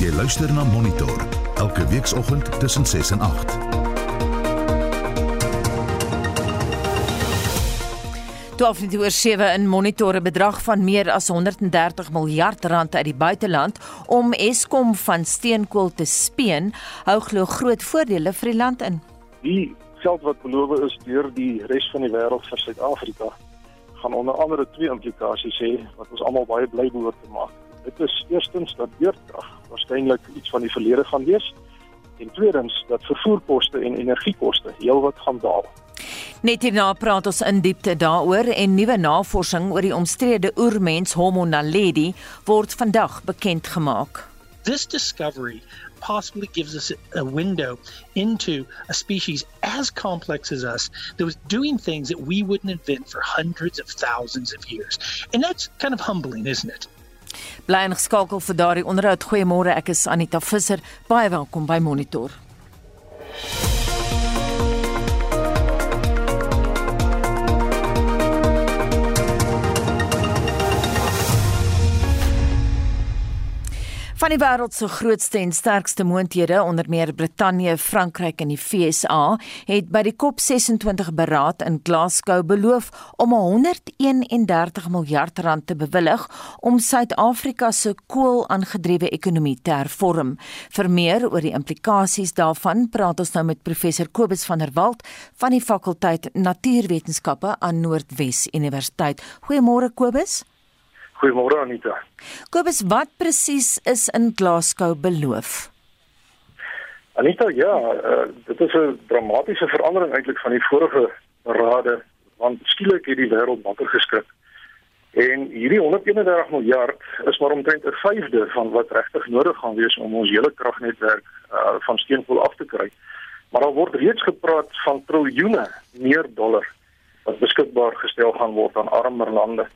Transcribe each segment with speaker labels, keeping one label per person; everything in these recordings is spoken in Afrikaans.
Speaker 1: Jy luister na Monitor elke weekoggend tussen 6 en 8.
Speaker 2: Twaalf net oor 7 in monitore bedrag van meer as 130 miljard rand uit die buiteland om Eskom van steenkool te speen, hou glo groot voordele vir die land in.
Speaker 3: Die geld wat beloof is deur die res van die wêreld vir Suid-Afrika gaan onder andere twee implikasies hê wat ons almal baie bly behoort te maak. Dit is eerstens dat beurtkrag waarskynlik iets van die verlede gaan wees en tweedens dat vervoerkoste en energiekoste heelwat gaan daal.
Speaker 2: Net hierna praat ons in diepte daaroor en nuwe navorsing oor die omstrede oermens Homo naledi word vandag bekend gemaak.
Speaker 4: This discovery possibly gives us a window into a species as complex as us that was doing things that we wouldn't invent for hundreds of thousands of years. And that's kind of humbling, isn't it?
Speaker 2: Bly ingeskakel vir daardie onderhoud. Goeiemôre, ek is Anita Visser. Baie welkom by Monitor. Van die wêreld se grootste en sterkste moondhede onder meer Brittanje, Frankryk en die FSA het by die COP26 beraad in Glasgow beloof om 131 miljard rand te bewillig om Suid-Afrika se kool-aangedrewe ekonomie te hervorm. Vir meer oor die implikasies daarvan praat ons nou met professor Kobus van der Walt van die fakulteit Natuurwetenskappe aan Noordwes Universiteit. Goeiemôre Kobus.
Speaker 3: Goeiemôre Anita.
Speaker 2: Kobus, wat presies is in Glasgow beloof?
Speaker 3: Anita, ja, uh, dit is 'n dramatiese verandering eintlik van die vorige rade want skielik het die wêreld wakker geskrik. En hierdie 131 miljard is maar omtrent 'n vyfde van wat regtig nodig gaan wees om ons hele kragnetwerk uh, van steenkool af te kry. Maar daar word reeds gepraat van triljoene meer dollar wat beskikbaar gestel gaan word aan armer lande.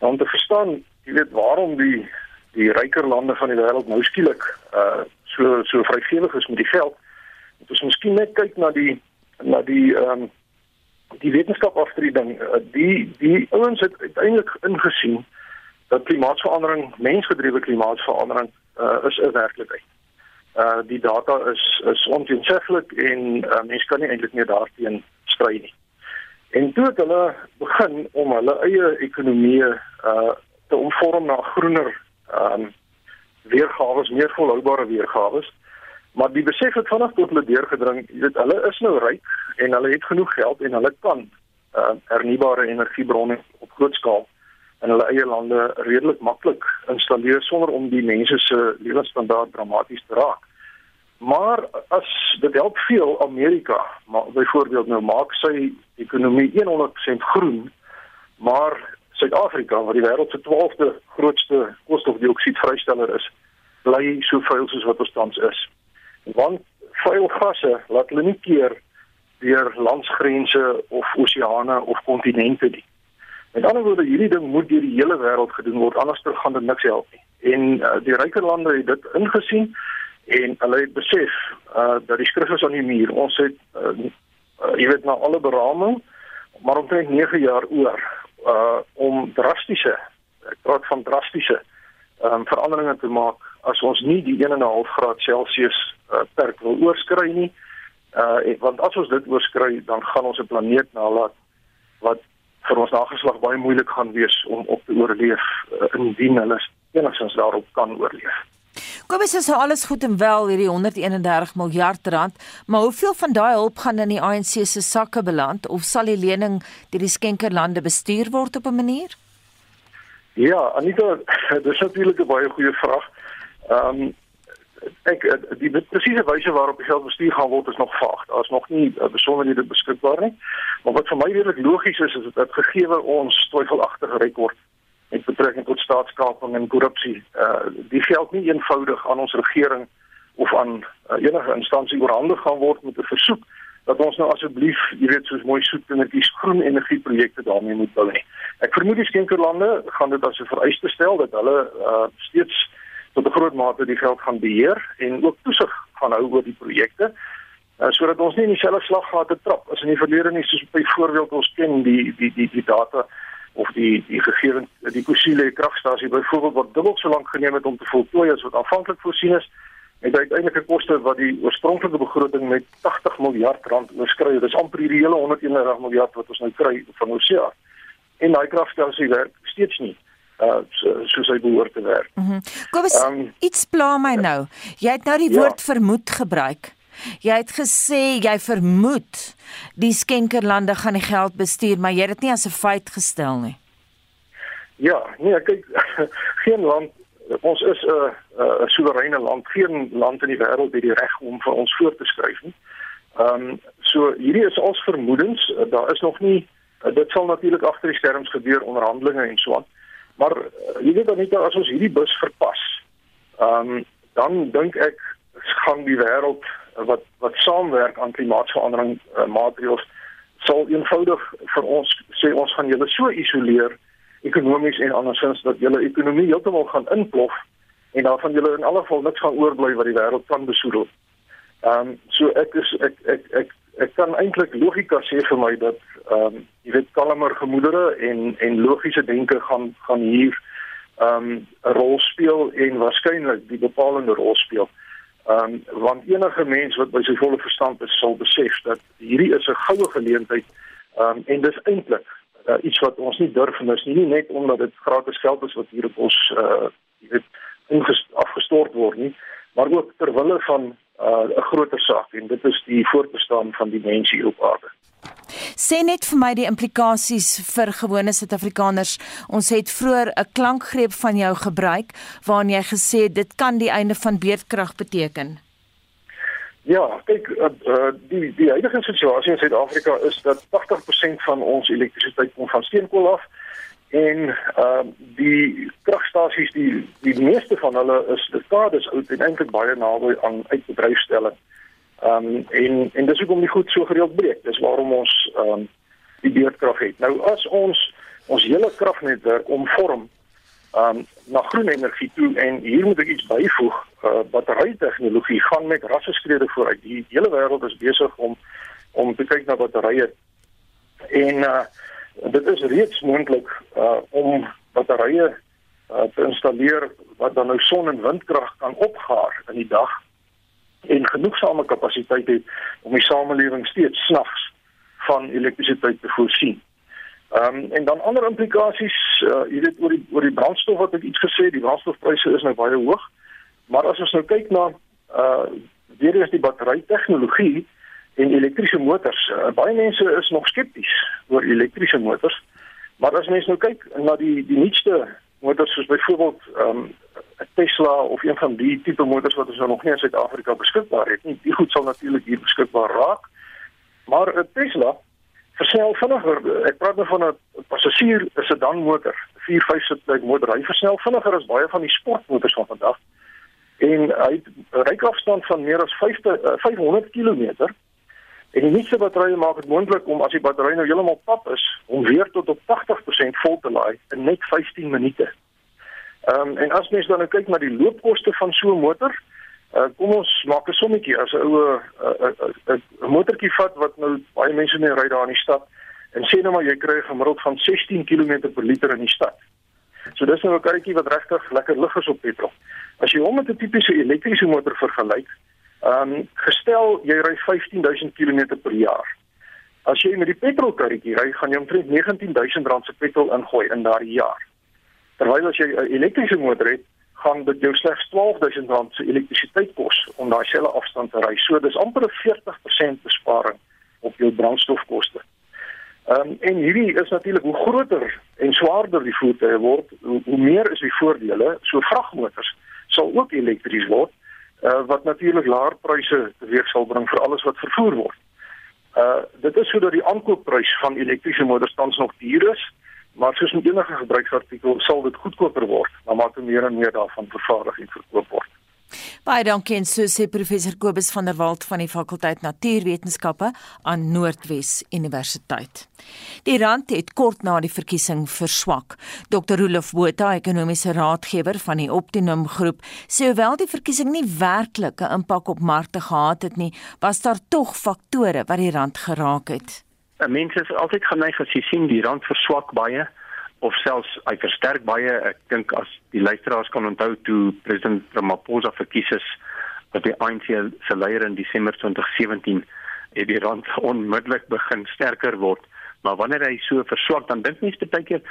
Speaker 3: Om te verstaan, jy weet waarom die die ryker lande van die wêreld nou skielik uh so so vrygewig is met die geld. Dit is miskien net kyk na die na die ehm um, die wetenskap afdryding. Uh, die die ouens het uiteindelik ingesien dat klimaatsverandering, mensgedrewe klimaatsverandering uh is 'n werklikheid. Uh die data is is onteensiglik en uh, mense kan nie eintlik meer daarteen stry nie. En toe het hulle begin om hulle eie ekonomie uh te omvorm na groener ehm um, weergawe, meer volhoubare weergawe. Maar die besef het vanaand tot hulle deurgedring, jy weet hulle is nou ryk en hulle het genoeg geld en hulle kan uh hernubare energiebronne op groot skaal in hulle eie lande redelik maklik installeer sonder om die mense se lewensstandaard dramaties te raak. Maar as dit help veel Amerika, maar byvoorbeeld nou maak sy ekonomie 100% groen, maar Suid-Afrika wat die wêreld se 12de grootste koolstofdioksied vrysteller is, bly so vuil soos wat ons tans is. Want vuil gasse laat hulle nie keer deur landsgrense of oseane of kontinente nie. Met ander woorde, hierdie ding moet deur die hele wêreld gedoen word, anders gaan dit niks help nie. En uh, die ryker lande het dit ingesien en hulle het besef uh dat die skrif is aan die muur. Ons het uh, uh jy weet na alle beraming maar omtrent 9 jaar oor uh om drastiese ek praat van drastiese um veranderinge te maak as ons nie die 1.5 graad Celsius uh, perk wil oorskry nie. Uh want as ons dit oorskry dan gaan ons 'n planeet nalat wat vir ons nageslag baie moeilik gaan wees om op te oorleef uh, indien hulle enigstens daarop kan oorleef.
Speaker 2: Kobus is alles goed en wel hierdie 131 miljard rand, maar hoeveel van daai hulp gaan in die ANC se sakke beland of sal die lening deur die skenkerlande bestuur word op 'n manier?
Speaker 3: Ja, Anita, dis natuurlik 'n baie goeie vraag. Ehm um, ek die presiese wyse waarop die geld bestuur gaan word is nog vaag. Daar is nog nie uh, besonderhede beskikbaar nie. Maar wat vir my redelik logies is is dat gegee ons twyfelagtige rekord met betrekking tot staatskaping en korrupsie. Uh die geld nie eenvoudig aan ons regering of aan uh, enige instansie oorhandig gaan word met 'n versoek dat ons nou asseblief, jy weet, soos mooi soet kindertjies groen energieprojekte daarmee moet bou nie. Ek vermoed die skenkerlande gaan dit as 'n vereiste stel dat hulle uh steeds tot 'n groot mate die geld gaan beheer en ook toesig gaan hou oor die projekte. Uh, sodat ons nie in dieselfde slaggate trap as in die verlede nie soos byvoorbeeld ons ken die die die die data of die die gegee die Kusile kragstasie byvoorbeeld wat dubbel so lank geneem het om te voltooi as wat aanvanklik voorsien is het uiteindelike koste wat die oorspronklike begroting met 80 miljard rand oorskry. Dit is amper die hele 131 miljard wat ons nou kry van Oseaan. En daai kragstasie werk steeds nie uh so, soos hy behoort te werk.
Speaker 2: Mhm. Mm Kobus, um, iets pla my ja. nou. Jy het nou die ja. woord vermoed gebruik. Jy het gesê jy vermoed die skenkerlande gaan die geld bestuur, maar jy het dit nie as 'n feit gestel nie.
Speaker 3: Ja, nee, kyk, geen land ons is 'n 'n soewereine land. Geen land in die wêreld het die reg om vir ons voor te skryf nie. Ehm um, so hierdie is ons vermoedens. Daar is nog nie dit sal natuurlik agter die skerms gebeur onderhandelinge en so aan. Maar jy weet dan net as ons hierdie bus verpas. Ehm um, dan dink ek gaan die wêreld wat wat saamwerk aan klimaatsverandering uh, maatreëls sal eenvoudig vir ons sê ons gaan julle so isoleer ekonomies en andersins dat julle ekonomie heeltemal gaan inplof en daarvan julle in alle geval niks gaan oorbly wat die wêreld kan besoedel. Ehm um, so ek is ek ek ek ek kan eintlik logika sê vir my dat ehm um, jy weet kalmer gemoedere en en logiese denke gaan gaan hier ehm um, 'n rol speel en waarskynlik die bepalende rol speel. Ehm um, want enige mens wat by sy volle verstand is sal besef dat hierdie is 'n goue geleentheid ehm um, en dis eintlik uh, iets wat ons nie durf mis nie, nie net omdat dit gratis geld is wat hier op ons uh jy weet afgestort word nie, maar ook ter wille van 'n uh, groter saak en dit is die voortbestaan van die mense hier op aarde.
Speaker 2: Sê net vir my die implikasies vir gewone Suid-Afrikaners. Ons het vroeër 'n klankgreep van jou gebruik waarin jy gesê dit kan die einde van beerdkrag beteken.
Speaker 3: Ja, kyk uh, uh, die die huidige situasie in Suid-Afrika is dat 80% van ons elektrisiteit kom van steenkool af en ehm uh, die kragstasies die die meeste van hulle is dekades oud en eintlik baie naby aan uitbedryfstelling. Ehm um, en en dis hoekom die goed so gereeld breek. Dis waarom ons ehm um, die beurtkrag het. Nou as ons ons hele kragnetwerk omvorm um, na groen energie toe en hier moet ek iets byvoeg. Uh, battery tegnologie gaan met rasse skrede vooruit. Die hele wêreld is besig om om te kyk na batterye. En uh, dit is reeds moontlik uh, om batterye uh, te installeer wat dan nou son en windkrag kan opgaar in die dag en genoegsame kapasiteit het om die samelewing steeds snags van elektrisiteit te voorsien. Ehm um, en dan ander implikasies, uh, jy weet oor die oor die brandstof wat ek iets gesê, die brandstofpryse is nou baie hoog. Maar as ons nou kyk na uh weer eens die battery tegnologie en elektriese motors, uh, baie mense is nog skepties oor elektriese motors. Maar as mens nou kyk na die die nuutste motors soos byvoorbeeld ehm um, Tesla of een van die tipe motors wat ons nou nog nie in Suid-Afrika beskikbaar het nie, die goed sal natuurlik hier beskikbaar raak. Maar 'n Tesla versnel vinniger. Ek praat nou van 'n passasier is 'n dan motor, 4-5 sitplek motor. Hy versnel vinniger as baie van die sportmotors van vandag. En hy het 'n rykafstand van meer as 50 uh, 500 km. En die nuutste batterye maak dit moontlik om as die battery nou heeltemal pap is, om weer tot op 80% vol te laai in net 15 minute. Ehm um, en as mens dan nou kyk na die loopkoste van so 'n motor, Uh, kom ons maak 'n sommetjie as 'n ou 'n motortjie vat wat nou baie mense mee ry daar in die stad en sê nou maar jy kry gemiddeld van 16 km per liter in die stad. So dis nou 'n karretjie wat regtig lekker lig is op petrol. As jy hom met 'n tipiese elektriese motor vergelyk, ehm um, gestel jy ry 15000 km per jaar. As jy met die petrolkarretjie ry, gaan jy omtrent 19000 rand se petrol ingooi in daardie jaar. Terwyl as jy 'n elektriese motor het, gaan dit jou slegs 12000 rand se elektrisiteit kos om daai selfe afstand te ry. So dis amper 'n 40% besparing op jou brandstofkoste. Ehm um, en hierdie is natuurlik hoe groter en swaarder die voertuie word, hoe, meer is die voordele. So vragmotors sal ook elektries word, uh, wat natuurlik laer pryse teweeg sal bring vir alles wat vervoer word. Uh dit is sodat die aankoopprys van elektriese motors tans nog duur is Maar soos met enige gebruiksartikel sal dit goedkoper word, maar maak meer en meer daarvan vervaardig en verkoop word.
Speaker 2: Baie dankie en so sê professor Kobus van der Walt van die fakulteit Natuurwetenskappe aan Noordwes Universiteit. Die rand het kort na die verkiesing verswak. Dr. Rolof Botha, ekonomiese raadgewer van die Optimum Groep, sê hoewel die verkiesing nie werklik 'n impak op markte gehad het nie, was daar tog faktore wat die rand geraak het.
Speaker 5: Mense is altyd geneig as jy sien die rand verswak baie of selfs hy versterk baie. Ek dink as die luisteraars kan onthou toe president Ramaphosa verkies is wat die ANC se leier in Desember 2017 het die rand onmiddellik begin sterker word. Maar wanneer hy so verswak, dan dink mense baie keer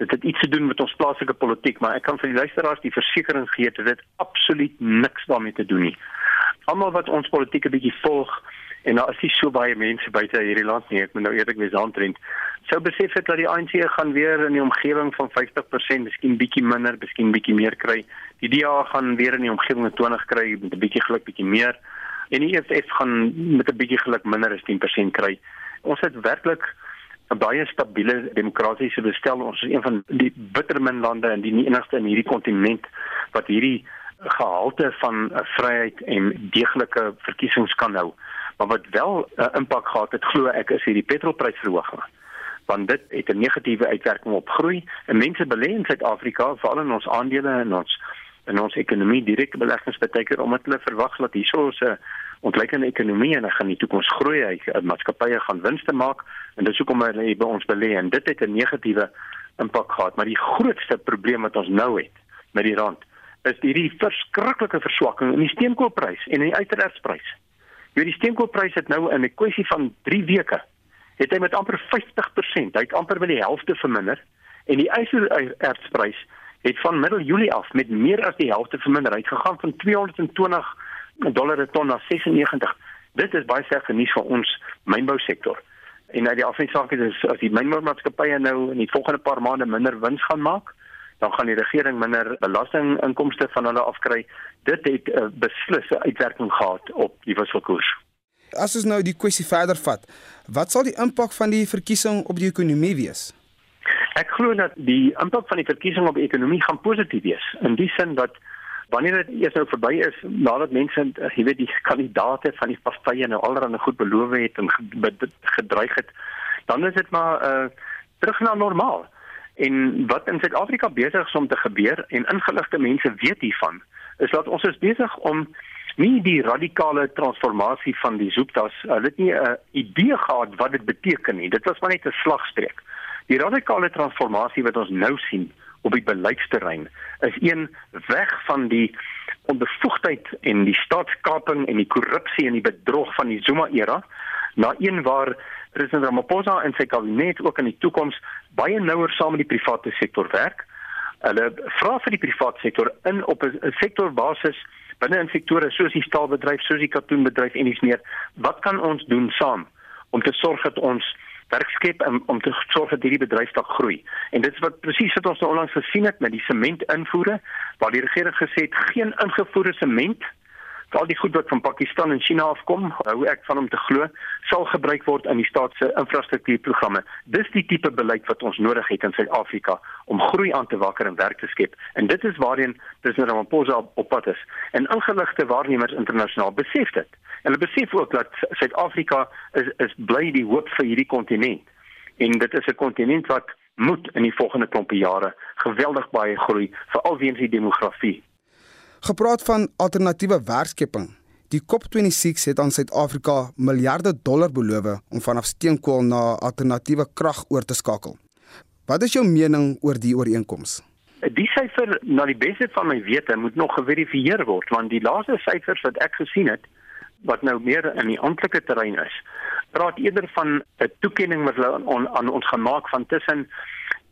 Speaker 5: dit het iets te doen met ons plaaslike politiek, maar ek kan vir die luisteraars die versekering gee dat dit absoluut niks daarmee te doen nie. Almal wat ons politiek 'n bietjie volg en daar is nie so baie mense buite hierdie land nie, ek moet nou eerlik wees aantrend, sou besef het dat die ANC gaan weer in die omgewing van 50%, miskien bietjie minder, miskien bietjie meer kry. Die DA gaan weer in die omgewing van 20 kry met 'n bietjie geluk, bietjie meer. En die EFF gaan met 'n bietjie geluk minder as 10% kry. Ons het werklik 'n baie stabiele demokratiese bestel. Ons is een van die bittermin lande en die enigste in hierdie kontinent wat hierdie gehalte van vryheid en deeglike verkiesings kan hou. Maar wat wel 'n uh, impak gehad het, glo ek, is hierdie petrolprysverhoging. Want dit het 'n negatiewe uitwerking op groei. En mense belê in Suid-Afrika, veral in ons aandele en ons in ons ekonomie. Direk beleggings beteken omdat hulle verwag dat hierso 'n ontleikende ekonomie en hy gaan die toekoms groei, hy maatskappye gaan winste maak en dis hoekom hulle by ons belê. En dit het 'n negatiewe impak gehad, maar die grootste probleem wat ons nou het met die rand is hierdie verskriklike verswakking in die steenkoolprys en in die uiteraardsprys. Jy weet die steenkoolprys het nou in 'n kwessie van 3 weke het hy met amper 50%, hy het amper met die helfte verminder en die ysterertsprys het van middel Julie af met meer as die helfte verminder. Hy het gegaan van 220 dollar per ton na 96. Dit is baie sleg nuus vir ons mynbousektor. En uit die afsake is as die mynboumaatskappye nou in die volgende paar maande minder wins gaan maak, dan gaan die regering minder belastinginkomste van hulle afkry. Dit het 'n uh, beslisse uitwerking gehad op die wisselkoers.
Speaker 6: As ons nou die kwessie verder vat, wat sal die impak van die verkiesing op die ekonomie wees?
Speaker 5: Ek glo dat die impak van die verkiesing op die ekonomie gaan positief wees in die sin dat wanneer dit eers nou verby is nadat mense jy weet die kandidate van die partye nou allerhande goed beloof het en gedreig het dan is dit maar uh terug na normaal en wat in Suid-Afrika besig is om te gebeur en ingeligte mense weet hiervan is dat ons is besig om nie die radikale transformasie van die Zoopdas hulle het nie 'n idee gehad wat dit beteken nie. Dit was maar net 'n slagstreek. Die radikale transformasie wat ons nou sien op die beleidsterrein is een weg van die onbevoegdheid en die staatskaping en die korrupsie en die bedrog van die Zuma era na een waar president Ramaphosa en sy kabinet ook in die toekoms baie nouer saam met die private sektor werk. Hulle vra vir die private sektor in op 'n sektorbasis binne in sektore soos die staalbedryf, soos die katoenbedryf en iets meer. Wat kan ons doen saam om te sorg dat ons werk skep om te sorg dat hierdie bedryfstak groei. En dit is wat presies wat ons nou onlangs gesien het met die sement invoere waar die regering gesê het geen ingevoerde sement al die goed wat van Pakistan en China afkom, hou ek van om te glo, sal gebruik word in die staat se infrastruktuurprogramme. Dis die tipe beleid wat ons nodig het in Suid-Afrika om groei aan te wakker en werk te skep. En dit is waarheen president Ramaphosa op pad is. En ingeligte waarnemers internasionaal besef dit. En hulle besef ook dat Suid-Afrika is is bly die hoop vir hierdie kontinent. En dit is 'n kontinent wat moet in die volgende klompie jare geweldig baie groei, veral weens die demografie.
Speaker 6: Gepraat van alternatiewe werkskepping. Die COP26 het aan Suid-Afrika miljarde dollar beloof om vanaf steenkool na alternatiewe krag oor te skakel. Wat is jou mening oor die ooreenkoms?
Speaker 5: Die syfer, na die beste van my wete, moet nog geverifieer word want die laaste syfers wat ek gesien het, wat nou meer in die amptelike terrein is, praat eerder van 'n toekenning wat hulle aan, aan ons gemaak van tussen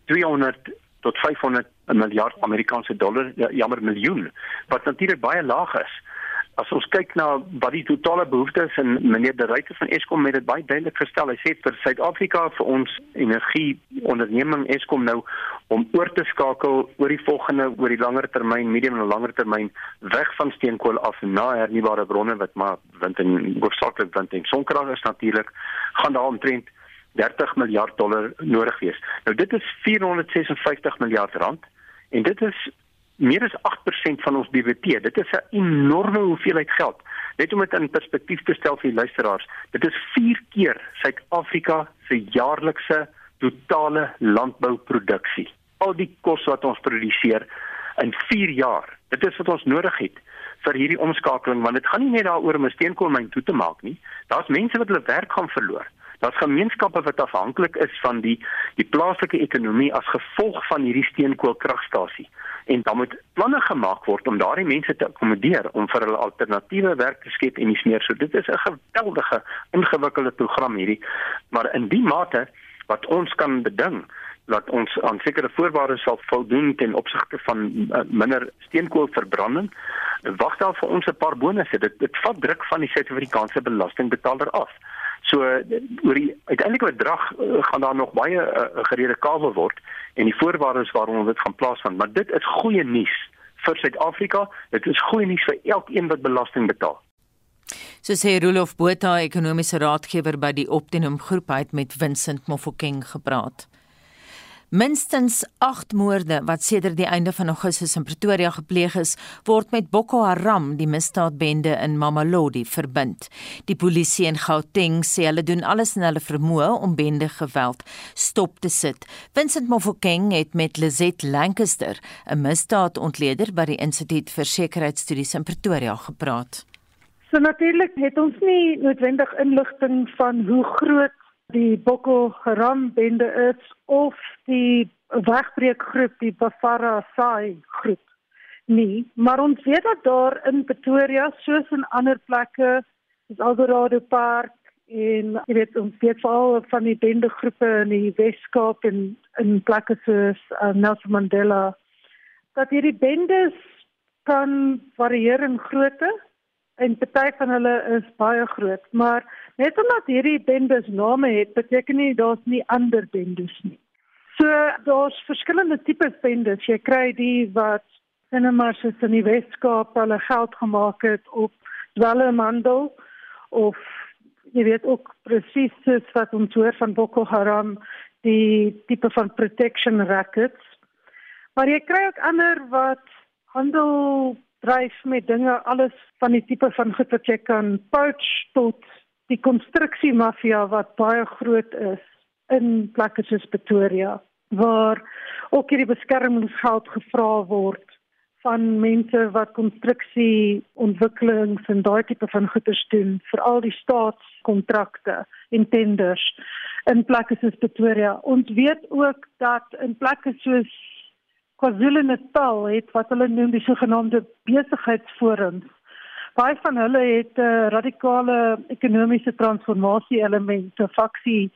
Speaker 5: 200 tot 500 miljard Amerikaanse dollar, ja, jammer miljoen, wat natuurlik baie laag is as ons kyk na wat die totale behoeftes en meneer De Ruyter van Eskom het dit baie duidelik gestel. Hy sê vir Suid-Afrika vir ons energie onderneming Eskom nou om oor te skakel oor die volgende oor die langer termyn, medium en langer termyn weg van steenkool af na hernubare bronne wat maar wind en hoofsaaklik wind en sonkrag is natuurlik gaan daar omtrent 30 miljard dollar nodig wees. Nou dit is 456 miljard rand en dit is meer as 8% van ons BBP. Dit is 'n enorme hoeveelheid geld. Net om dit in perspektief te stel vir die luisteraars, dit is 4 keer Suid-Afrika se jaarlikse totale landbouproduksie. Al die kos wat ons produseer in 4 jaar. Dit is wat ons nodig het vir hierdie omskakeling want dit gaan nie net daaroor om 'n steenkoolmyn toe te maak nie. Daar's mense wat hulle werk gaan verloor. Daar's gemeenskappe wat afhanklik is van die die plaaslike ekonomie as gevolg van hierdie steenkoolkragstasie. En dan moet planne gemaak word om daardie mense te akkommodeer om vir hulle alternatiewe werk te skep en nie meer. So dit is 'n geweldige ingewikkelde program hierdie. Maar in die mate wat ons kan beding dat ons aan sekere voorwaardes sal voldoen ten opsigte van uh, minder steenkoolverbranding wag daar vir ons 'n paar bonusse. Dit dit vat druk van die Suid-Afrikaanse belastingbetaler af so oor die uiteindelike bedrag uh, gaan daar nog baie uh, gerede kabel word en die voorwaardes waaronder dit gaan plaasvind. Maar dit is goeie nuus vir Suid-Afrika. Dit is goeie nuus vir elkeen wat belasting betaal.
Speaker 2: So sê Rolof Botha, ekonomiese raadgewer by die Optimum Groep, het met Vincent Mofokeng gepraat. Minstens 8 moorde wat sedert die einde van Augustus in Pretoria gepleeg is, word met Boko Haram, die misdaadbende in Mamelodi, verbind. Die polisie in Gauteng sê hulle doen alles in hulle vermoë om bende geweld stop te sit. Vincent Mofokeng het met Lizet Lancaster, 'n misdaadontleder by die Instituut vir Sekuriteitsstudies in Pretoria gepraat.
Speaker 7: So natuurlik het ons nie noodwendig inligting van hoe groot die Boko Haram bende is of die wegbreekgroep die Bafara Sai groep. Nie maar ons weet dat daar in Pretoria soos in ander plekke is Alderado Park en jy weet ons weet veral van die bende groepe in die Weskaap en in plekke soos uh, Nelson Mandela dat hierdie bendes kan varieer in grootte en party van hulle is baie groot, maar net omdat hierdie bendes name het, beteken nie daar's nie ander bendes nie. So daar's verskillende tipe bendes. Jy kry die wat sinemas is in die Weskaap hulle geld gemaak het op dwelmhandel of jy weet ook presies wat ons hoor van Boko Haram die tipe van protection rackets. Maar jy kry ook ander wat handel dryf met dinge alles van die tipe van goed wat jy kan poach tot die konstruksie mafia wat baie groot is in plekke soos Pretoria waar ook hierdie beskermingsgeld gevra word van mense wat konstruksie ontwikkelings en daai tipe van goeder doen vir al die staatskontrakte en tenders in plekke soos Pretoria. Ons weet ook dat in plekke soos KwaZulu-Natal het wat hulle noem die sogenaamde besigheidsforums. Baie van hulle het 'n uh, radikale ekonomiese transformasie elemente, faksie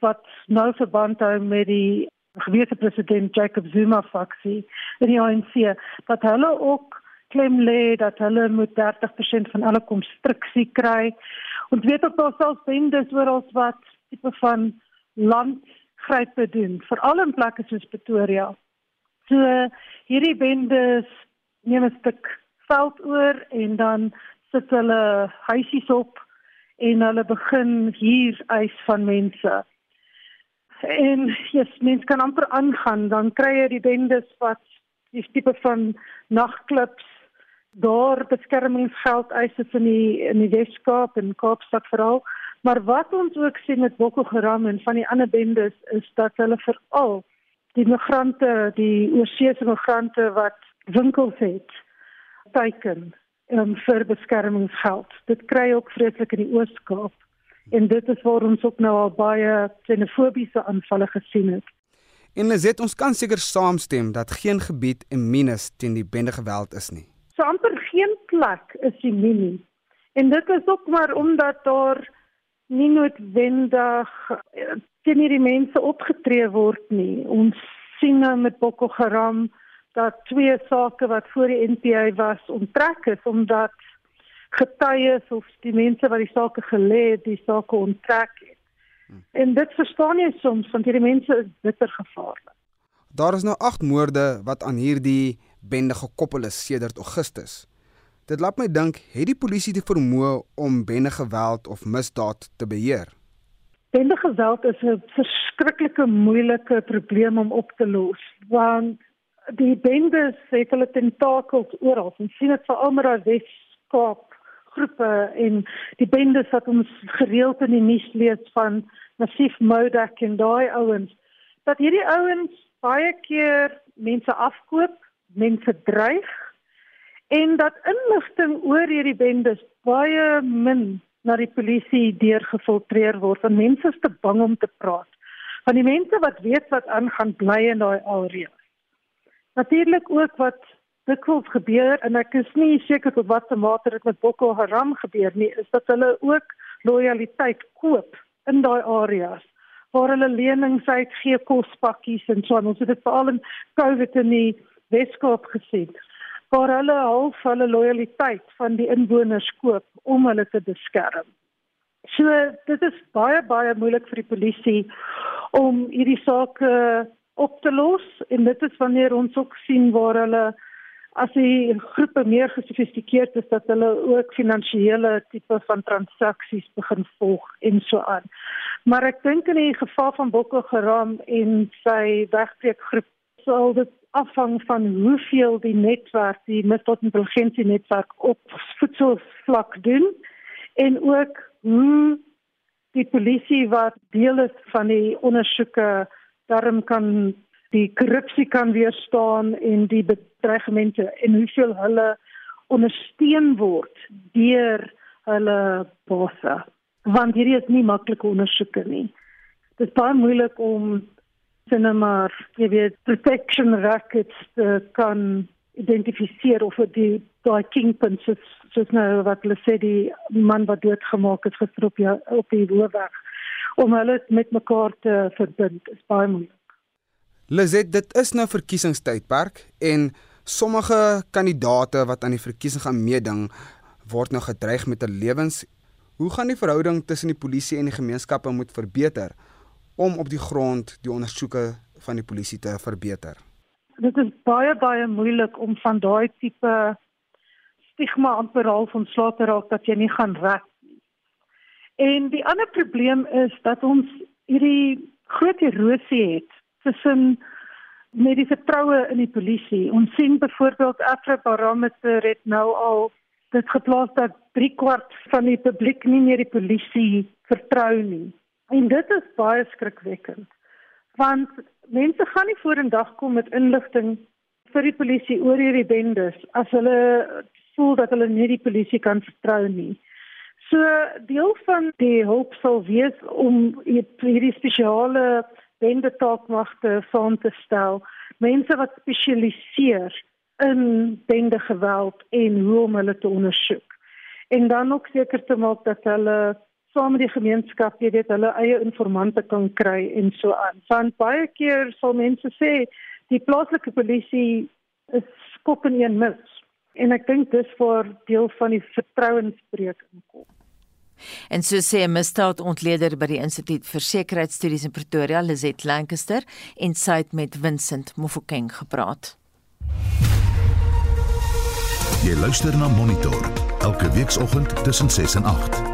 Speaker 7: wat nou verband hou met die gewese president Jacob Zuma faksie in die ANC, dat hulle ook klem lê dat hulle moet 30% van alle konstruksie kry. Ons weet ook selfs bendes oral wat tipe van landgrype doen, veral in plekke soos Pretoria. So hierdie bendes neem 'n stuk veld oor en dan sit hulle huisies op en hulle begin hier eis van mense. En yes, mense kan amper aangaan, dan kry jy die bendes wat die tipe van nagklubs daar beskermingsgeld eis in die in die Weskaap en Kaapstad veral. Maar wat ons ook sien met Boko Haram en van die ander bendes is dat hulle veral die migrante, die oorseese migrante wat winkels het, teiken um, vir beskermingsgeld. Dit kry ook vreeslik in die Oos-Kaap en dit is waar ons ook nou al baie xenofobiese aanvalle gesien het.
Speaker 6: En Lizet, ons kan seker saamstem dat geen gebied immunes teen die bende geweld is nie.
Speaker 7: So amper geen plek is immuun. En dit is ook maar omdat daar nie noodwendig eh, teen hierdie mense opgetree word nie. Ons sien nou met Boko Haram dat twee sake wat voor die NPA was onttrek is omdat getuies of die mense wat die sake gelê het, die sake onttrek het. Hmm. En dit verstaan jy soms want hierdie mense is bitter gevaarlik.
Speaker 6: Daar is nou 8 moorde wat aan hierdie bende gekoppel is sedert Augustus. Dit laat my dink, het die polisie die vermoë om bende geweld of misdaad te beheer?
Speaker 7: Bende geweld is 'n verskriklike moeilike probleem om op te los want die bendes het hulle tentakels oral. Ons sien dit veral met die Weskaap groepe en die bendes wat ons gereeld in die nuus lees van Massief Modak en daai ouens dat hierdie ouens baie keer mense afkoop, mense dreig en dat inligting oor hierdie bendes baie min na die polisie deurgefiltreer word. Want mense is te bang om te praat. Van die mense wat weet wat aangaan bly in daai area. Natuurlik ook wat dikwels gebeur en ek is nie seker tot watter mate dit met Boko Haram gebeur nie, is dat hulle ook lojaliteit koop in daai areas waar hulle lenings uitgee kospakkies en so aan. Ons het dit veral in COVID in die Weskaap gesien waar hulle half hulle lojaliteit van die inwoners koop om hulle te beskerm. So dit is baie baie moeilik vir die polisie om hierdie sake op te los en dit is wanneer ons ook sien waar hulle as die groepe meer gesofistikeerd is dat hulle ook finansiële tipe van transaksies begin volg en so aan. Maar ek dink in die geval van Boko Haram en sy wegbreekgroep sal dit afhang van hoeveel die netwerk, die misdaadintelligensie netwerk op voedselvlak doen en ook hoe die polisie wat deel is van die ondersoeke daarom kan die korrupsie kan weerstaan en die bedreigemente en hoeveel hulle ondersteun word deur hulle bosse want hierdie is nie maklike ondersoeke nie. Dit is baie moeilik om sinema jy weet protection rackets te kan identifiseer of die daai kingpins is soos nou wat hulle sê die man wat doodgemaak is gister op die, op die hoofweg om hulle met mekaar te verbind is baie moeilik
Speaker 6: Lizet, dit is nou verkiesingstydperk en sommige kandidate wat aan die verkiesing gaan meeding word nou gedreig met hulle lewens. Hoe gaan die verhouding tussen die polisie en die gemeenskappe moet verbeter om op die grond die ondersoeke van die polisie te verbeter?
Speaker 7: Dit is baie baie moeilik om van daai tipe stigma amper half ontslae te raak dat jy nie gaan reg nie. En die ander probleem is dat ons hierdie groot erosie het tussen met die vertroue in die polisie. Ons sien byvoorbeeld Afrobarometer het nou al dit geplaas dat 3 kwart van die publiek nie meer die polisie vertrou nie. En dit is baie skrikwekkend. Want mense gaan nie vorendag kom met inligting vir die polisie oor hierdie bendes as hulle voel dat hulle nie die polisie kan vertrou nie. So deel van die hulp sal wees om hierdie spesiale bende taakmagte saam te stel, mense wat spesialiseer in bende geweld en hoe om hulle te ondersoek. En dan ook seker te maak dat hulle saam met die gemeenskap jy weet hulle eie informante kan kry en so aan. Want baie keer sal mense sê die plaaslike polisie is skop in een mis. En ek dink dis vir deel van die vertrouensbreuk inkom.
Speaker 2: En so sê 'n misdaadontleder by die Instituut vir Sekuriteitsstudies in Pretoria, Lizet Lancaster, en sy het met Vincent Mofokeng gepraat.
Speaker 1: Jy luister na Monitor elke weekoggend tussen 6 en 8.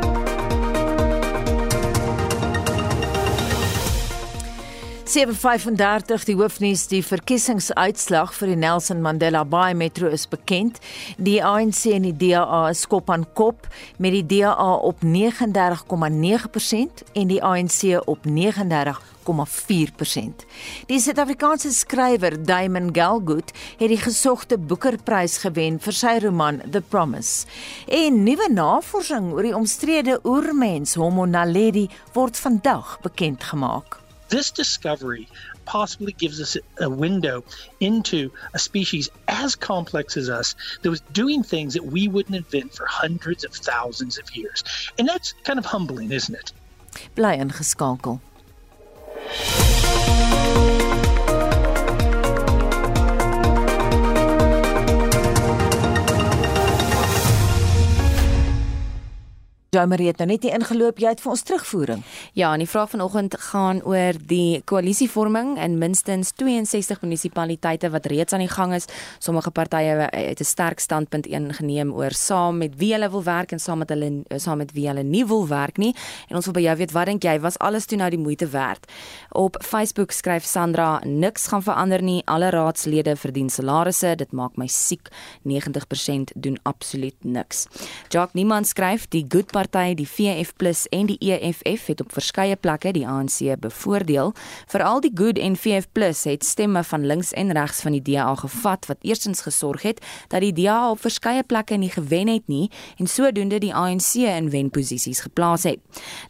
Speaker 2: 7:35 die hoofnuus die verkiesingsuitslag vir die Nelson Mandela Bay Metro is bekend. Die ANC en die DA is kop aan kop met die DA op 39,9% en die ANC op 39,4%. Die Suid-Afrikaanse skrywer Diamond Galgood het die gesogte Boekerprys gewen vir sy roman The Promise. En nuwe navorsing oor die omstrede oermens Homo naledi word vandag bekend gemaak.
Speaker 4: This discovery possibly gives us a window into a species as complex as us that was doing things that we wouldn't invent for hundreds of thousands of years. And that's kind of humbling, isn't it?
Speaker 2: Bly ingeskakel. Jy maar het nou net nie ingeloop jy het vir ons terugvoering.
Speaker 8: Ja, en die vraag vanoggend gaan oor die koalisievorming in minstens 62 munisipaliteite wat reeds aan die gang is. Sommige partye het 'n sterk standpunt ingeneem oor saam met wie hulle wil werk en saam met hulle saam met wie hulle nie wil werk nie. En ons wil by jou weet wat dink jy was alles toe nou die moeite werd? Op Facebook skryf Sandra niks gaan verander nie. Alle raadslede verdien salarisse. Dit maak my siek. 90% doen absoluut niks. Jacques Niemand skryf die good party, die VF+ en die EFF het op verskeie plekke die ANC bevoordeel. Veral die Good en VF+ het stemme van links en regs van die DA gevat wat eerstens gesorg het dat die DA op verskeie plekke nie gewen het nie en sodoende die ANC in wenposisies geplaas het.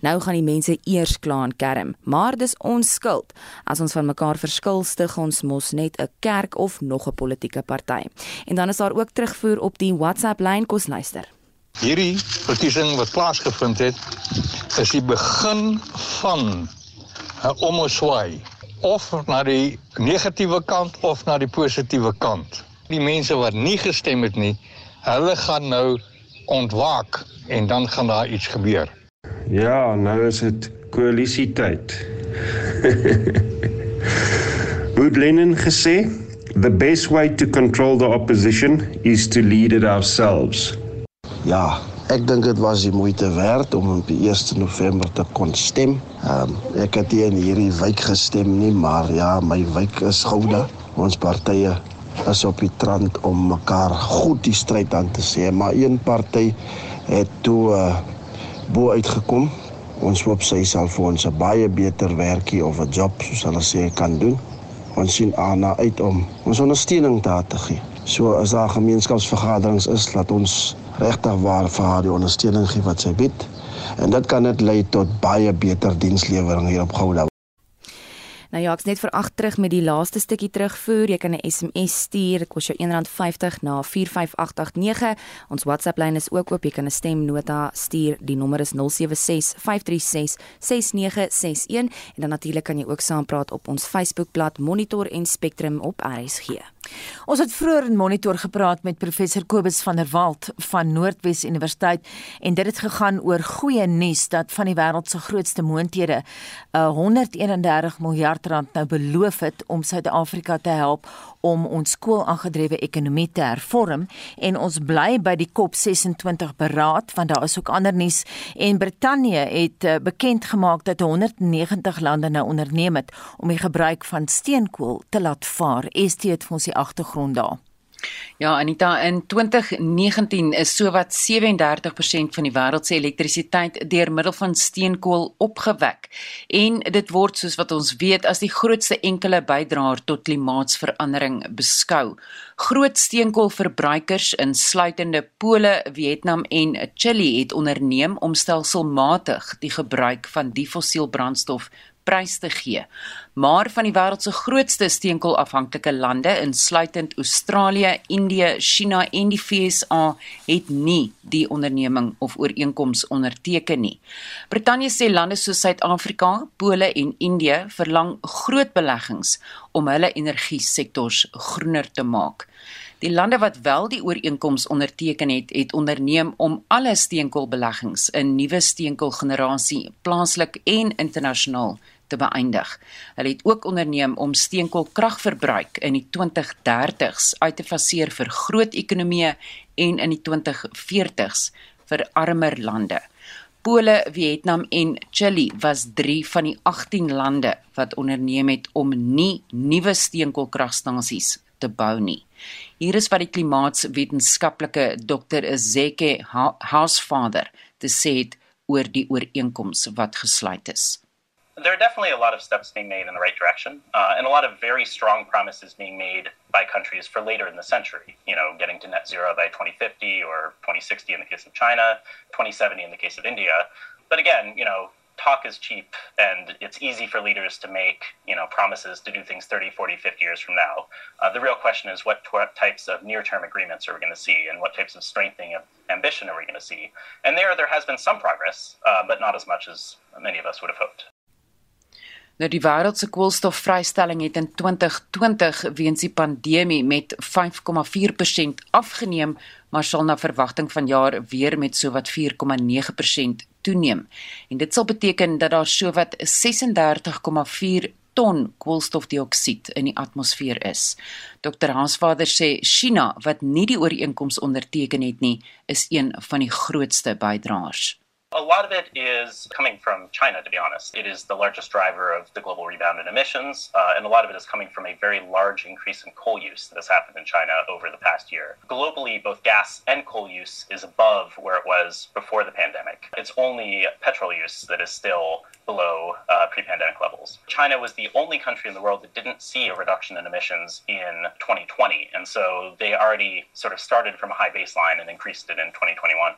Speaker 8: Nou gaan die mense eers kla aan kerm, maar dis ons skuld. As ons van mekaar verskil, stig ons mos net 'n kerk of nog 'n politieke party. En dan is daar ook terugvoer op die WhatsApp lyn kos luister.
Speaker 9: Hierdie verkiesing wat plaasgevind het, is die begin van 'n omswaai of na die negatiewe kant of na die positiewe kant. Die mense wat nie gestem het nie, hulle gaan nou ontwaak en dan gaan daar iets gebeur.
Speaker 10: Ja, nou is dit koalisietyd. Hoe het Lenin gesê? The best way to control the opposition is to lead it ourselves.
Speaker 11: Ja, ek dink dit was die moeite werd om op die 1 November te kon stem. Um, ek het nie in hierdie wijk gestem nie, maar ja, my wijk is gouda. Ons partye is op die trant om mekaar goed die stryd aan te sê, maar een party het toe uh, bo uitgekom. Ons hoop sy sal vir ons 'n baie beter werkie of 'n job soos hulle sê kan doen. Ons sien aan uit om ons ondersteuning daar te gee. So as daar gemeenskapsvergaderings is, laat ons regtig waar vir haar die ondersteuning gee wat sy bied. En dit kan net lei tot baie beter dienslewering hier op Gouda.
Speaker 8: Nou ja, ek's net vir ag terug met die laaste stukkie terugvoer. Jy kan 'n SMS stuur. Dit kos jou R1.50 na 45889. Ons WhatsApp lyn is ook oop. Jy kan 'n stemnota stuur. Die nommer is 0765366961 en dan natuurlik kan jy ook saampraat op ons Facebookblad Monitor en Spectrum op RSG.
Speaker 2: Ons het vroeër in Monitor gepraat met professor Kobus van der Walt van Noordwes Universiteit en dit het gegaan oor goeie nuus dat van die wêreld se grootste moonthede 'n uh, 131 miljard rand nou beloof het om Suid-Afrika te help om ons skoolaangedrewe ekonomie te hervorm en ons bly by die COP26 beraad want daar is ook ander nuus en Brittanje het uh, bekend gemaak dat 190 lande nou onderneem het om die gebruik van steenkool te laat vaar. ST het vir ons die agtergrond daar.
Speaker 12: Ja, Anita, in 2019 is sowat 37% van die wêreld se elektrisiteit deur middel van steenkool opgewek. En dit word soos wat ons weet as die grootste enkele bydraer tot klimaatsverandering beskou. Groot steenkoolverbruikers insluitende Pole, Vietnam en Chili het onderneem om stelselmatig die gebruik van die fossielbrandstof prys te gee. Maar van die wêreld se grootste steenkoolafhanklike lande, insluitend Australië, Indië, China en die FSA, het nie die onderneming of ooreenkoms onderteken nie. Brittanje sê lande soos Suid-Afrika, Pole en Indië verlang groot beleggings om hulle energiesektors groener te maak. Die lande wat wel die ooreenkoms onderteken het, het onderneem om alle steenkoolbeleggings in nuwe steenkoolgenerasie plaaslik en internasionaal te beëindig. Hulle het ook onderneem om steenkoolkragverbruik in die 2030s uit te faseer vir groot ekonomieë en in die 2040s vir armer lande. Pole, Vietnam en Chili was 3 van die 18 lande wat onderneem het om nie nuwe steenkoolkragstasies te bou nie. Hier is wat die klimaatswetenskaplike Dr. Ezeke Housefather te sê het oor die ooreenkoms wat gesluit is.
Speaker 13: There are definitely a lot of steps being made in the right direction, uh, and a lot of very strong promises being made by countries for later in the century. You know, getting to net zero by 2050 or 2060 in the case of China, 2070 in the case of India. But again, you know, talk is cheap, and it's easy for leaders to make you know promises to do things 30, 40, 50 years from now. Uh, the real question is what t- types of near-term agreements are we going to see, and what types of strengthening of ambition are we going to see? And there, there has been some progress, uh, but not as much as many of us would have hoped.
Speaker 12: Nou die wêreld se koolstofvrystelling het in 2020 weens die pandemie met 5,4% afgeneem, maar sal na verwagting vanjaar weer met sowat 4,9% toeneem. En dit sal beteken dat daar sowat 36,4 ton koolstofdioksied in die atmosfeer is. Dr. Hansvader sê China wat nie die ooreenkoms onderteken het nie, is een van die grootste bydraers.
Speaker 13: A lot of it is coming from China, to be honest. It is the largest driver of the global rebound in emissions, uh, and a lot of it is coming from a very large increase in coal use that has happened in China over the past year. Globally, both gas and coal use is above where it was before the pandemic. It's only petrol use that is still below uh, pre pandemic levels. China was the only country in the world that didn't see a reduction in emissions in 2020, and so they already sort of started from a high baseline and increased it in 2021.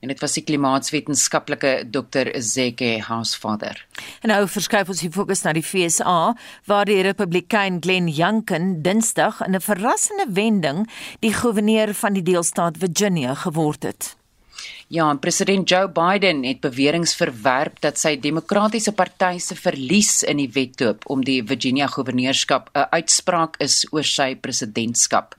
Speaker 12: En dit was die klimaatswetenskaplike Dr. Zeke Hausvader.
Speaker 2: En nou verskuif ons die fokus na die FSA waar die Republikein Glenn Youngkin Dinsdag in 'n verrassende wending die goewerneur van die deelstaat Virginia geword het.
Speaker 12: Ja, president Joe Biden het beweringe verwerp dat sy demokratiese party se verlies in die wedloop om die Virginia goewerneurskap 'n uitspraak is oor sy presidentskap.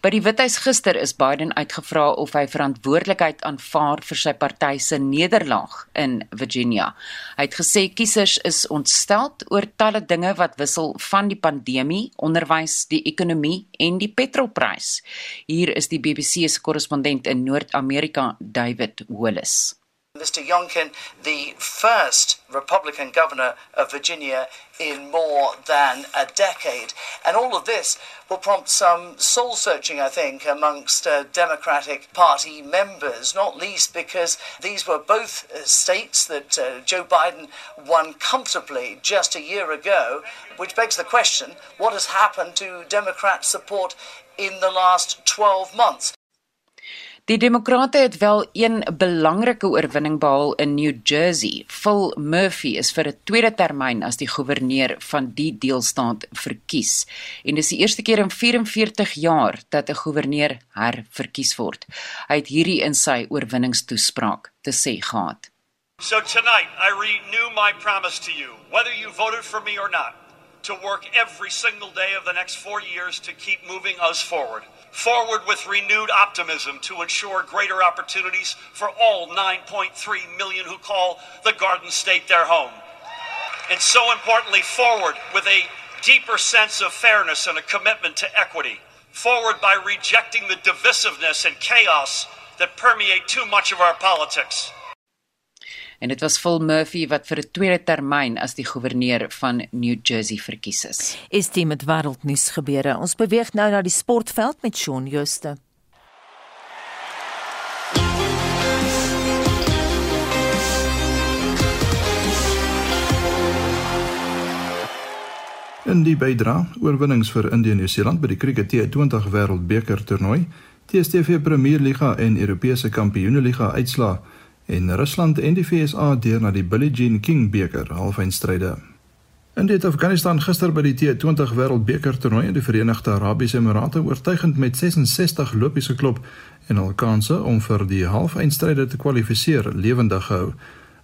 Speaker 12: By die Withuis gister is Biden uitgevra of hy verantwoordelikheid aanvaar vir sy party se nederlaag in Virginia. Hy het gesê kiesers is ontstel oor talle dinge wat wissel van die pandemie, onderwys, die ekonomie en die petrolprys. Hier is die BBC se korrespondent in Noord-Amerika, David Willis.
Speaker 14: Mr. Youngkin, the first Republican governor of Virginia in more than a decade. And all of this will prompt some soul searching, I think, amongst uh, Democratic Party members, not least because these were both uh, states that uh, Joe Biden won comfortably just a year ago, which begs the question what has happened to Democrat support in the last 12 months?
Speaker 12: Die demokrate het wel een belangrike oorwinning behaal in New Jersey. Phil Murphy is vir 'n tweede termyn as die goewerneur van die deelstaat verkies. En dis die eerste keer in 44 jaar dat 'n goewerneur herverkies word. Hy het hierdie in sy oorwinningstoespraak te sê gehad.
Speaker 15: So tonight I renew my promise to you, whether you voted for me or not, to work every single day of the next 4 years to keep moving us forward. Forward with renewed optimism to ensure greater opportunities for all 9.3 million who call the Garden State their home. And so importantly, forward with a deeper sense of fairness and a commitment to equity. Forward by rejecting the divisiveness and chaos that permeate too much of our politics.
Speaker 12: En dit was Phil Murphy wat vir 'n tweede termyn as die goewerneur van New Jersey verkies is.
Speaker 2: Is dit met wêreldnuus gebeure? Ons beweeg nou na die sportveld met Shaun Jooste.
Speaker 16: In die bydra oorwinnings vir Indië en Nieu-Seeland by die Cricket T20 Wêreldbeker toernooi, TSTV Premier Liga en Europese Kampioenligga uitslaa en Rusland en die VSA deur na die Billie Jean King beker halfeindstryde. In dit Afghanistan gister by die T20 Wêreldbeker toernooi in die Verenigde Arabiese Emirate oortuigend met 66 lopies geklop en al kanse om vir die halfeindstryde te kwalifiseer lewendig gehou.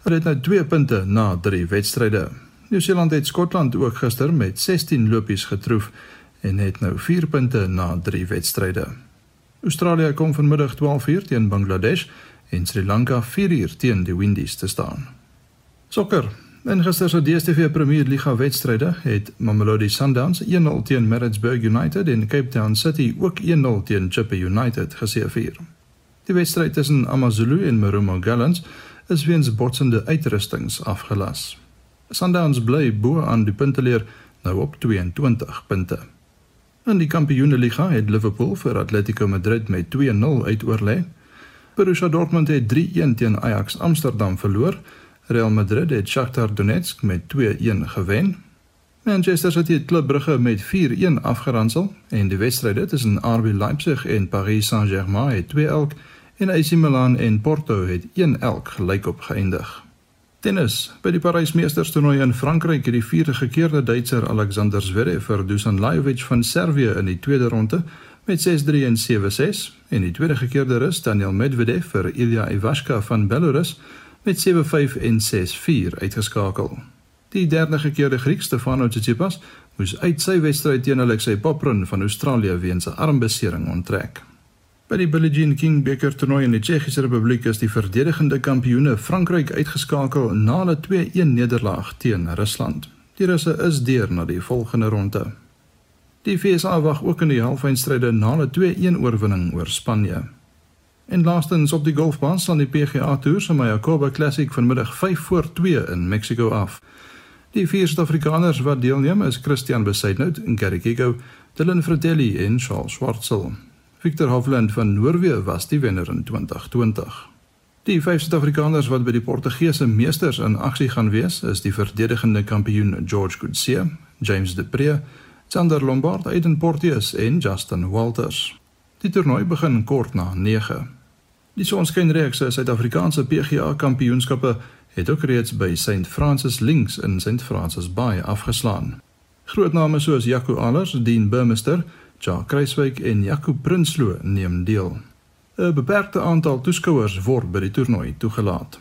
Speaker 16: Hulle het nou 2 punte na 3 wedstryde. Nieu-Seeland het Skotland ook gister met 16 lopies getroof en het nou 4 punte na 3 wedstryde. Australië kom vanmiddag 12:00 teen Bangladesh en Sri Lanka 4 uur teen die Windies te staan. Sokker. In gister se DStv Premier Liga wedstryde het Mamelodi Sundowns 1-0 teen Maritzburg United en Cape Town City ook 1-0 teen Chippa United geseëvier. Die wedstryd tussen AmaZulu en Marumo Gallants is weens botsende uitrustings afgelas. Sundowns bly bo aan die punteleer nou op 22 punte. In die Kampioenligga het Liverpool vir Atletico Madrid met 2-0 uitoorlê. Borussia Dortmund het 3-1 teen Ajax Amsterdam verloor. Real Madrid het Shakhtar Donetsk met 2-1 gewen. Manchester City het Club Brugge met 4-1 afgeronsel en die wedstryde tussen RB Leipzig en Paris Saint-Germain het 2-1 en AC Milan en Porto het 1-1 gelykop geëindig. Tennis. By die Parys Meesters toernooi in Frankryk het die vierde gekeerde Duitser Alexander Zverev vir Dusan Lajovic van Servië in die tweede ronde met 6-3 en 7-6 en die tweede gekeerde Rus Daniel Medvedev vir Ilya Ivashka van Belarus met 7-5 en 6-4 uitgeskakel. Die derde gekeerde Griek Stefano Tsitsipas moes uit sy wedstryd teen Alexei Poprin van Australië weens 'n armbesering onttrek. By die Billie Jean King beker toernooi in die Tsjechiese Republiek is die verdedigende kampioene Frankryk uitgeskakel na 'n 2-1 nederlaag teen Rusland. Die Russe is deur na die volgende ronde. Die VSA wag ook in die halfeindstryde na 'n 2-1 oorwinning oor Spanje. En laastens op die golfbaan staan die PGA Tour se Mayakoba Classic vanmiddag 5 voor 2 in Mexico af. Die vier Suid-Afrikaners wat deelneem is Christian Besaidnout, Gary Kigo, Dylan Fratelli en Charles Schwartzel. Victor Hovland van Noorwe was die wenner in 2020. Die vyf Suid-Afrikaners wat by die Portugese meesters in aksie gaan wees, is die verdedigende kampioen George Goodseer, James De Pre, Sander Lombard, Aiden Porteous en Justin Walters. Die toernooi begin kort na 9. Die sonskynreeks Suid-Afrikaanse PGA Kampioenskappe het ook reeds by St Francis Links in St Francis Bay afgeslaan. Groot name soos Jaco Allers, Dean Burmester, Jacques Kruiswyk en Jaco Prinsloo neem deel. 'n Beperkte aantal toeskouers word by die toernooi toegelaat.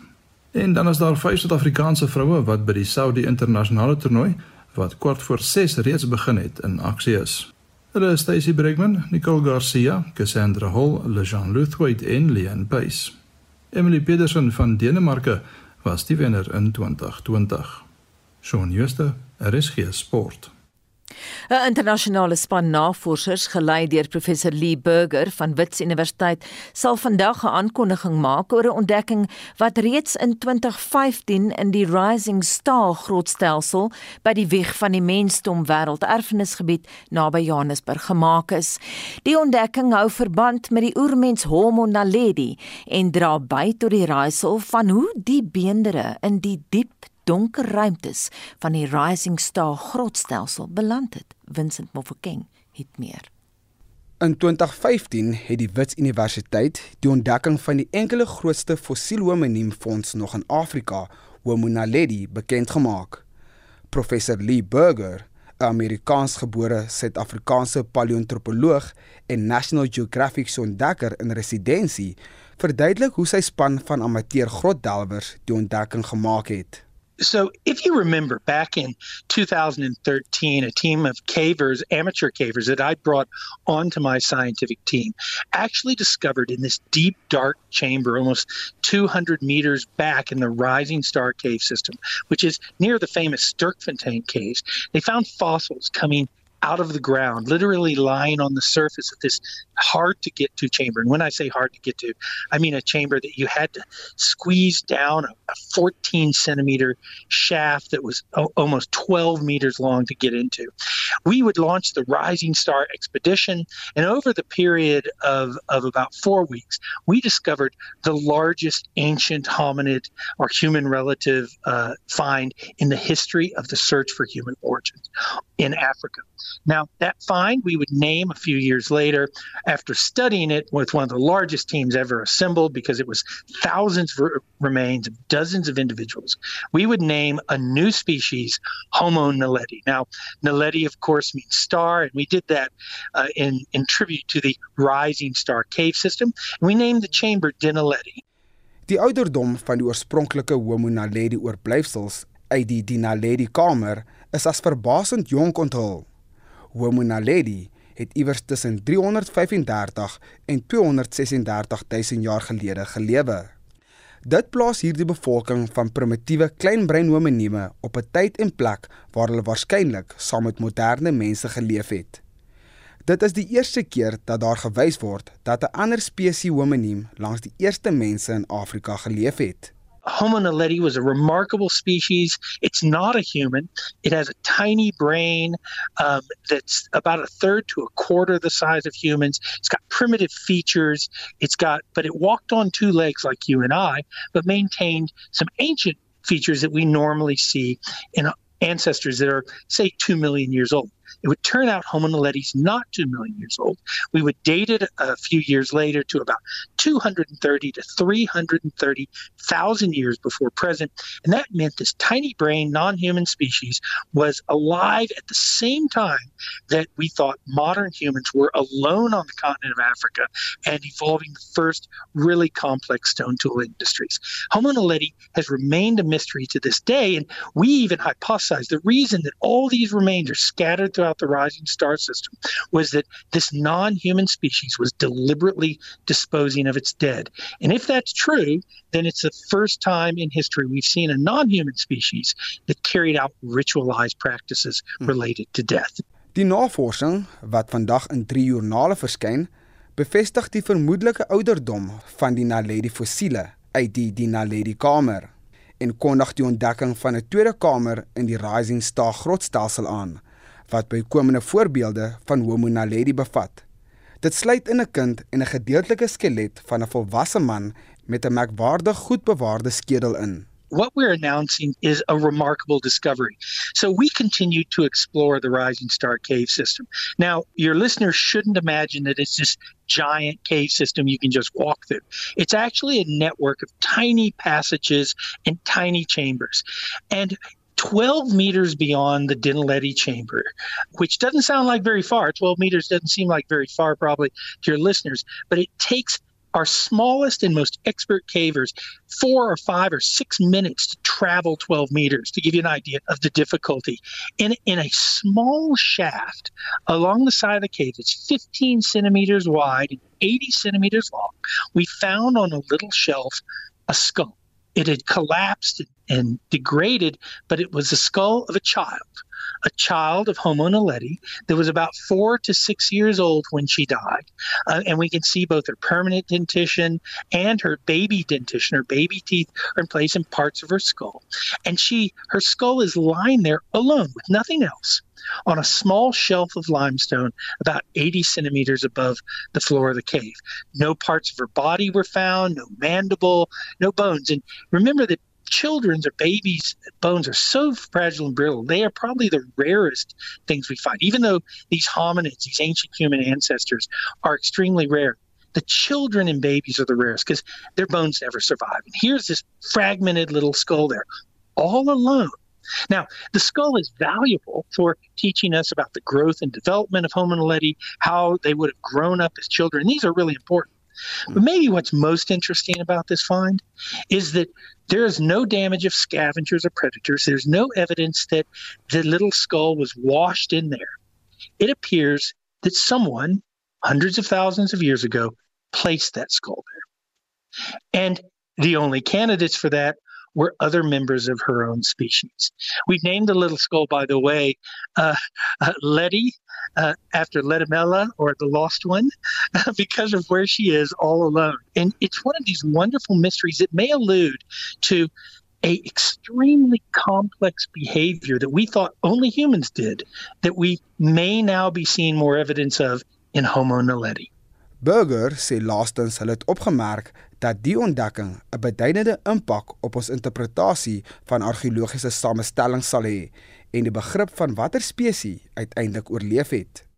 Speaker 16: En dan is daar vyf Suid-Afrikaanse vroue wat by die Saudi internasionale toernooi wat kort voor 6 reeds begin het in aksie is. Hulle is Stacy Bregman, Nicole Garcia, Cassandra Hall, Lejean Luthwaite en Leanne Pace. Emily Pedersen van Denemarke was die wenner in 2020. Shaun Schuster, RSG Sport.
Speaker 2: 'n Internasionale span navorsers gelei deur professor Lee Burger van Wits Universiteit sal vandag 'n aankondiging maak oor 'n ontdekking wat reeds in 2015 in die Rising Star grootstelsel by die wieg van die mensdom wêrelderfenisgebied naby Johannesburg gemaak is. Die ontdekking hou verband met die oermens Homo naledi en dra by tot die raaisel van hoe die beendere in die diep donker ruimtes van die Rising Star grootstelsel beland het. Vincent Mofokeng het meer.
Speaker 6: In 2015 het die Wits Universiteit die ontdekking van die enkele grootste fossiel hominiem fonds nog in Afrika, Homo naledi, bekend gemaak. Professor Lee Burger, 'n Amerikaansgebore Suid-Afrikaanse paleontropoloog en National Geographic se ontdekker in residensie, verduidelik hoe sy span van amateur grotdelwers die ontdekking gemaak het.
Speaker 4: So, if you remember back in 2013, a team of cavers, amateur cavers that I brought onto my scientific team, actually discovered in this deep, dark chamber, almost 200 meters back in the Rising Star Cave system, which is near the famous Sturkfontein caves, they found fossils coming out of the ground, literally lying on the surface of this hard to get to chamber. And when I say hard to get to, I mean a chamber that you had to squeeze down a 14 centimeter shaft that was almost 12 meters long to get into. We would launch the Rising Star expedition, and over the period of, of about four weeks, we discovered the largest ancient hominid or human relative uh, find in the history of the search for human origins in Africa. Now, that find we would name a few years later after studying it with one of the largest teams ever assembled because it was thousands of remains of dozens of individuals. We would name a new species Homo naledi. Now, naledi, of course, means star, and we did that uh, in, in tribute to the rising star cave system. We named the chamber Dinaledi.
Speaker 6: Die ouderdom van die oorspronklike Homo naledi oorblyfsels uit die Dinaledi kamer is as verbasend jonk onthul. Homo naledi het iewers tussen 335 en 236 000 jaar gelede gelewe. Dit plaas hierdie bevolking van primitiewe kleinbrein hominieme op 'n tyd en plek waar hulle waarskynlik saam met moderne mense geleef het. Dit is die eerste keer dat daar gewys word dat 'n ander spesies hominiem langs die eerste mense in Afrika geleef het.
Speaker 4: Homo naledi was a remarkable species. It's not a human. It has a tiny brain um, that's about a third to a quarter the size of humans. It's got primitive features. It's got, but it walked on two legs like you and I, but maintained some ancient features that we normally see in ancestors that are, say, two million years old. It would turn out Homo naledi is not 2 million years old. We would date it a few years later to about 230 to 330,000 years before present. And that meant this tiny brain, non human species was alive at the same time that we thought modern humans were alone on the continent of Africa and evolving the first really complex stone tool industries. Homo naledi has remained a mystery to this day. And we even hypothesize the reason that all these remains are scattered throughout the rising star system was that this non human species was deliberately disposing of its dead. And if that's true, then it's the first time in history we've seen a non human species that carried out ritualized practices hmm. related to death.
Speaker 6: Die navorsing wat vandag in drie joernale verskyn, bevestig die vermoedelike ouderdom van die Naledi fossiele uit die die Naledi kamer en kondig die ontdekking van 'n tweede kamer in die Rising Star grotstelsel aan wat bykomende voorbeelde van Homo naledi bevat. Dit sluit in 'n kind en 'n gedeeltelike skelet van 'n volwasse man met 'n merkwaardig goed bewaarde skedel in.
Speaker 4: what we're announcing is a remarkable discovery. So we continue to explore the Rising Star cave system. Now, your listeners shouldn't imagine that it's this giant cave system you can just walk through. It's actually a network of tiny passages and tiny chambers. And 12 meters beyond the Dinaledi chamber, which doesn't sound like very far. 12 meters doesn't seem like very far, probably to your listeners, but it takes our smallest and most expert cavers four or five or six minutes to travel 12 meters to give you an idea of the difficulty in in a small shaft along the side of the cave it's 15 centimeters wide and 80 centimeters long we found on a little shelf a skull it had collapsed and degraded but it was the skull of a child a child of Homo naledi that was about four to six years old when she died. Uh, and we can see both her permanent dentition and her baby dentition, her baby teeth are in place in parts of her skull. And she, her skull is lying there alone with nothing else on a small shelf of limestone about 80 centimeters above the floor of the cave. No parts of her body were found, no mandible, no bones. And remember that children's or babies' bones are so fragile and brittle. They are probably the rarest things we find. Even though these hominids, these ancient human ancestors, are extremely rare, the children and babies are the rarest because their bones never survive. And here's this fragmented little skull there, all alone. Now, the skull is valuable for teaching us about the growth and development of Homo naledi, how they would have grown up as children. These are really important. But maybe what's most interesting about this find is that there is no damage of scavengers or predators. There's no evidence that the little skull was washed in there. It appears that someone, hundreds of thousands of years ago, placed that skull there. And the only candidates for that were other members of her own species. We've named the little skull, by the way, uh, uh, Letty, uh, after Letimella or the lost one, because of where she is all alone. And it's one of these wonderful mysteries that may allude to a extremely complex behavior that we thought only humans did that we may now be seeing more evidence of in Homo naledi.
Speaker 6: Burger sê laastens hulle het opgemerk dat die ontdekking 'n beduidende impak op ons interpretasie van argeologiese samestellings sal hê en die begrip van watter spesies uiteindelik oorleef het.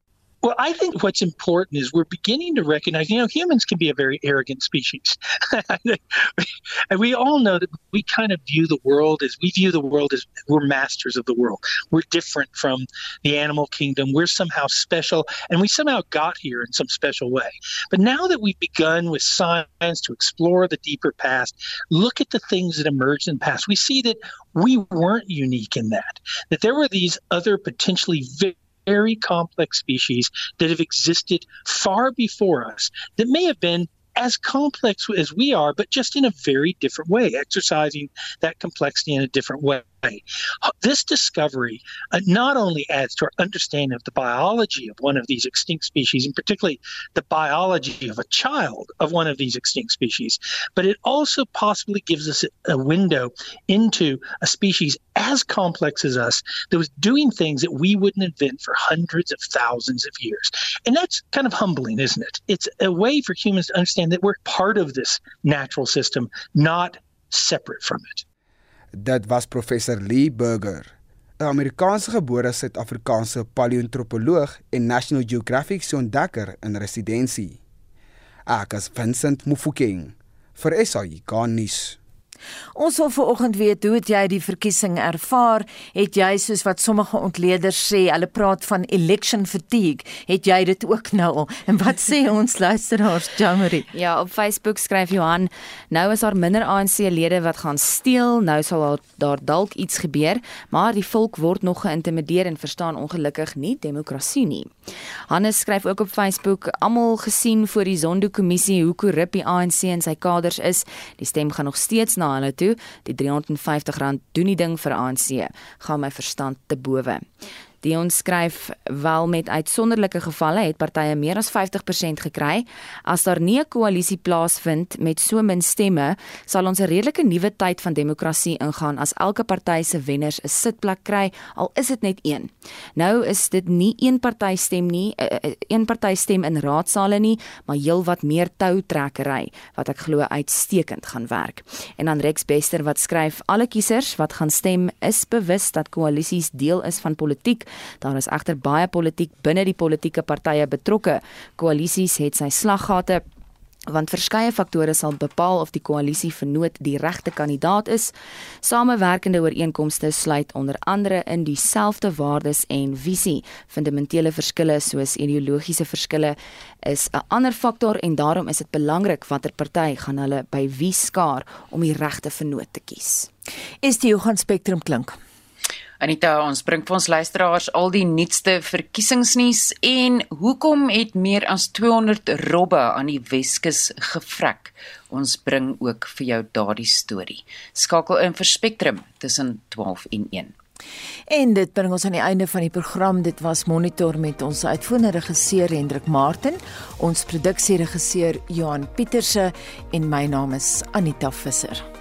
Speaker 4: Well, I think what's important is we're beginning to recognize, you know, humans can be a very arrogant species. and we all know that we kind of view the world as we view the world as we're masters of the world. We're different from the animal kingdom. We're somehow special, and we somehow got here in some special way. But now that we've begun with science to explore the deeper past, look at the things that emerged in the past, we see that we weren't unique in that, that there were these other potentially very very complex species that have existed far before us that may have been as complex as we are, but just in a very different way, exercising that complexity in a different way. This discovery uh, not only adds to our understanding of the biology of one of these extinct species, and particularly the biology of a child of one of these extinct species, but it also possibly gives us a window into a species as complex as us that was doing things that we wouldn't invent for hundreds of thousands of years. And that's kind of humbling, isn't it? It's a way for humans to understand that we're part of this natural system, not separate from it.
Speaker 6: Dit was professor Lee Burger, 'n Amerikaanse gebore Suid-Afrikaanse paleontropoloog en National Geographic se ontdekker in residensie. Ek is Vincent Mufokeng vir SAI Garnis.
Speaker 2: Ons wil vanoggend weet hoe het jy die verkiesing ervaar? Het jy soos wat sommige ontleeders sê, hulle praat van election fatigue, het jy dit ook nou? En wat sê ons luisteraars, Jamari?
Speaker 8: Ja, op Facebook skryf Johan, nou is daar minder ANC-lede wat gaan steel, nou sal daar dalk iets gebeur, maar die volk word nog geïntimideer en verstaan ongelukkig nie demokrasie nie. Hannes skryf ook op Facebook, almal gesien voor die Zondo-kommissie hoe korrup die ANC en sy kaders is. Die stem gaan nog steeds na hulle toe. Die R350 doen die ding vir ANC. Gaan my verstand te bowe. Dion skryf wel met uitsonderlike gevalle het partye meer as 50% gekry. As daar nie 'n koalisie plaasvind met so min stemme, sal ons 'n redelike nuwe tyd van demokrasie ingaan as elke party se wenners 'n sitplek kry, al is dit net een. Nou is dit nie een party stem nie, eh, eh, een party stem in raadsale nie, maar heelwat meer toutrekkery wat ek glo uitstekend gaan werk. En dan Rex Bester wat skryf alle kiesers wat gaan stem is bewus dat koalisies deel is van politiek. Daar is egter baie politiek binne die politieke partye betrokke. Koalisies het sy slaggate want verskeie faktore sal bepaal of die koalisie vernoot die regte kandidaat is. Samewerkende ooreenkomste sluit onder andere in dieselfde waardes en visie. Fundamentele verskille soos ideologiese verskille is 'n ander faktor en daarom is dit belangrik watter party gaan hulle by wie skaar om die regte vernoot te kies.
Speaker 2: Is die Johan Spectrum klink?
Speaker 12: Anita, ons bring vir ons luisteraars al die nuutste verkiesingsnuus en hoekom het meer as 200 robbe aan die Weskus gevrek? Ons bring ook vir jou daardie storie. Skakel in vir Spectrum tussen 12 en 1.
Speaker 2: En dit bring ons aan die einde van die program. Dit was Monitor met ons uitvoerende regisseur Hendrik Martin, ons produksieregisseur Johan Pieterse en my naam is Anita Visser.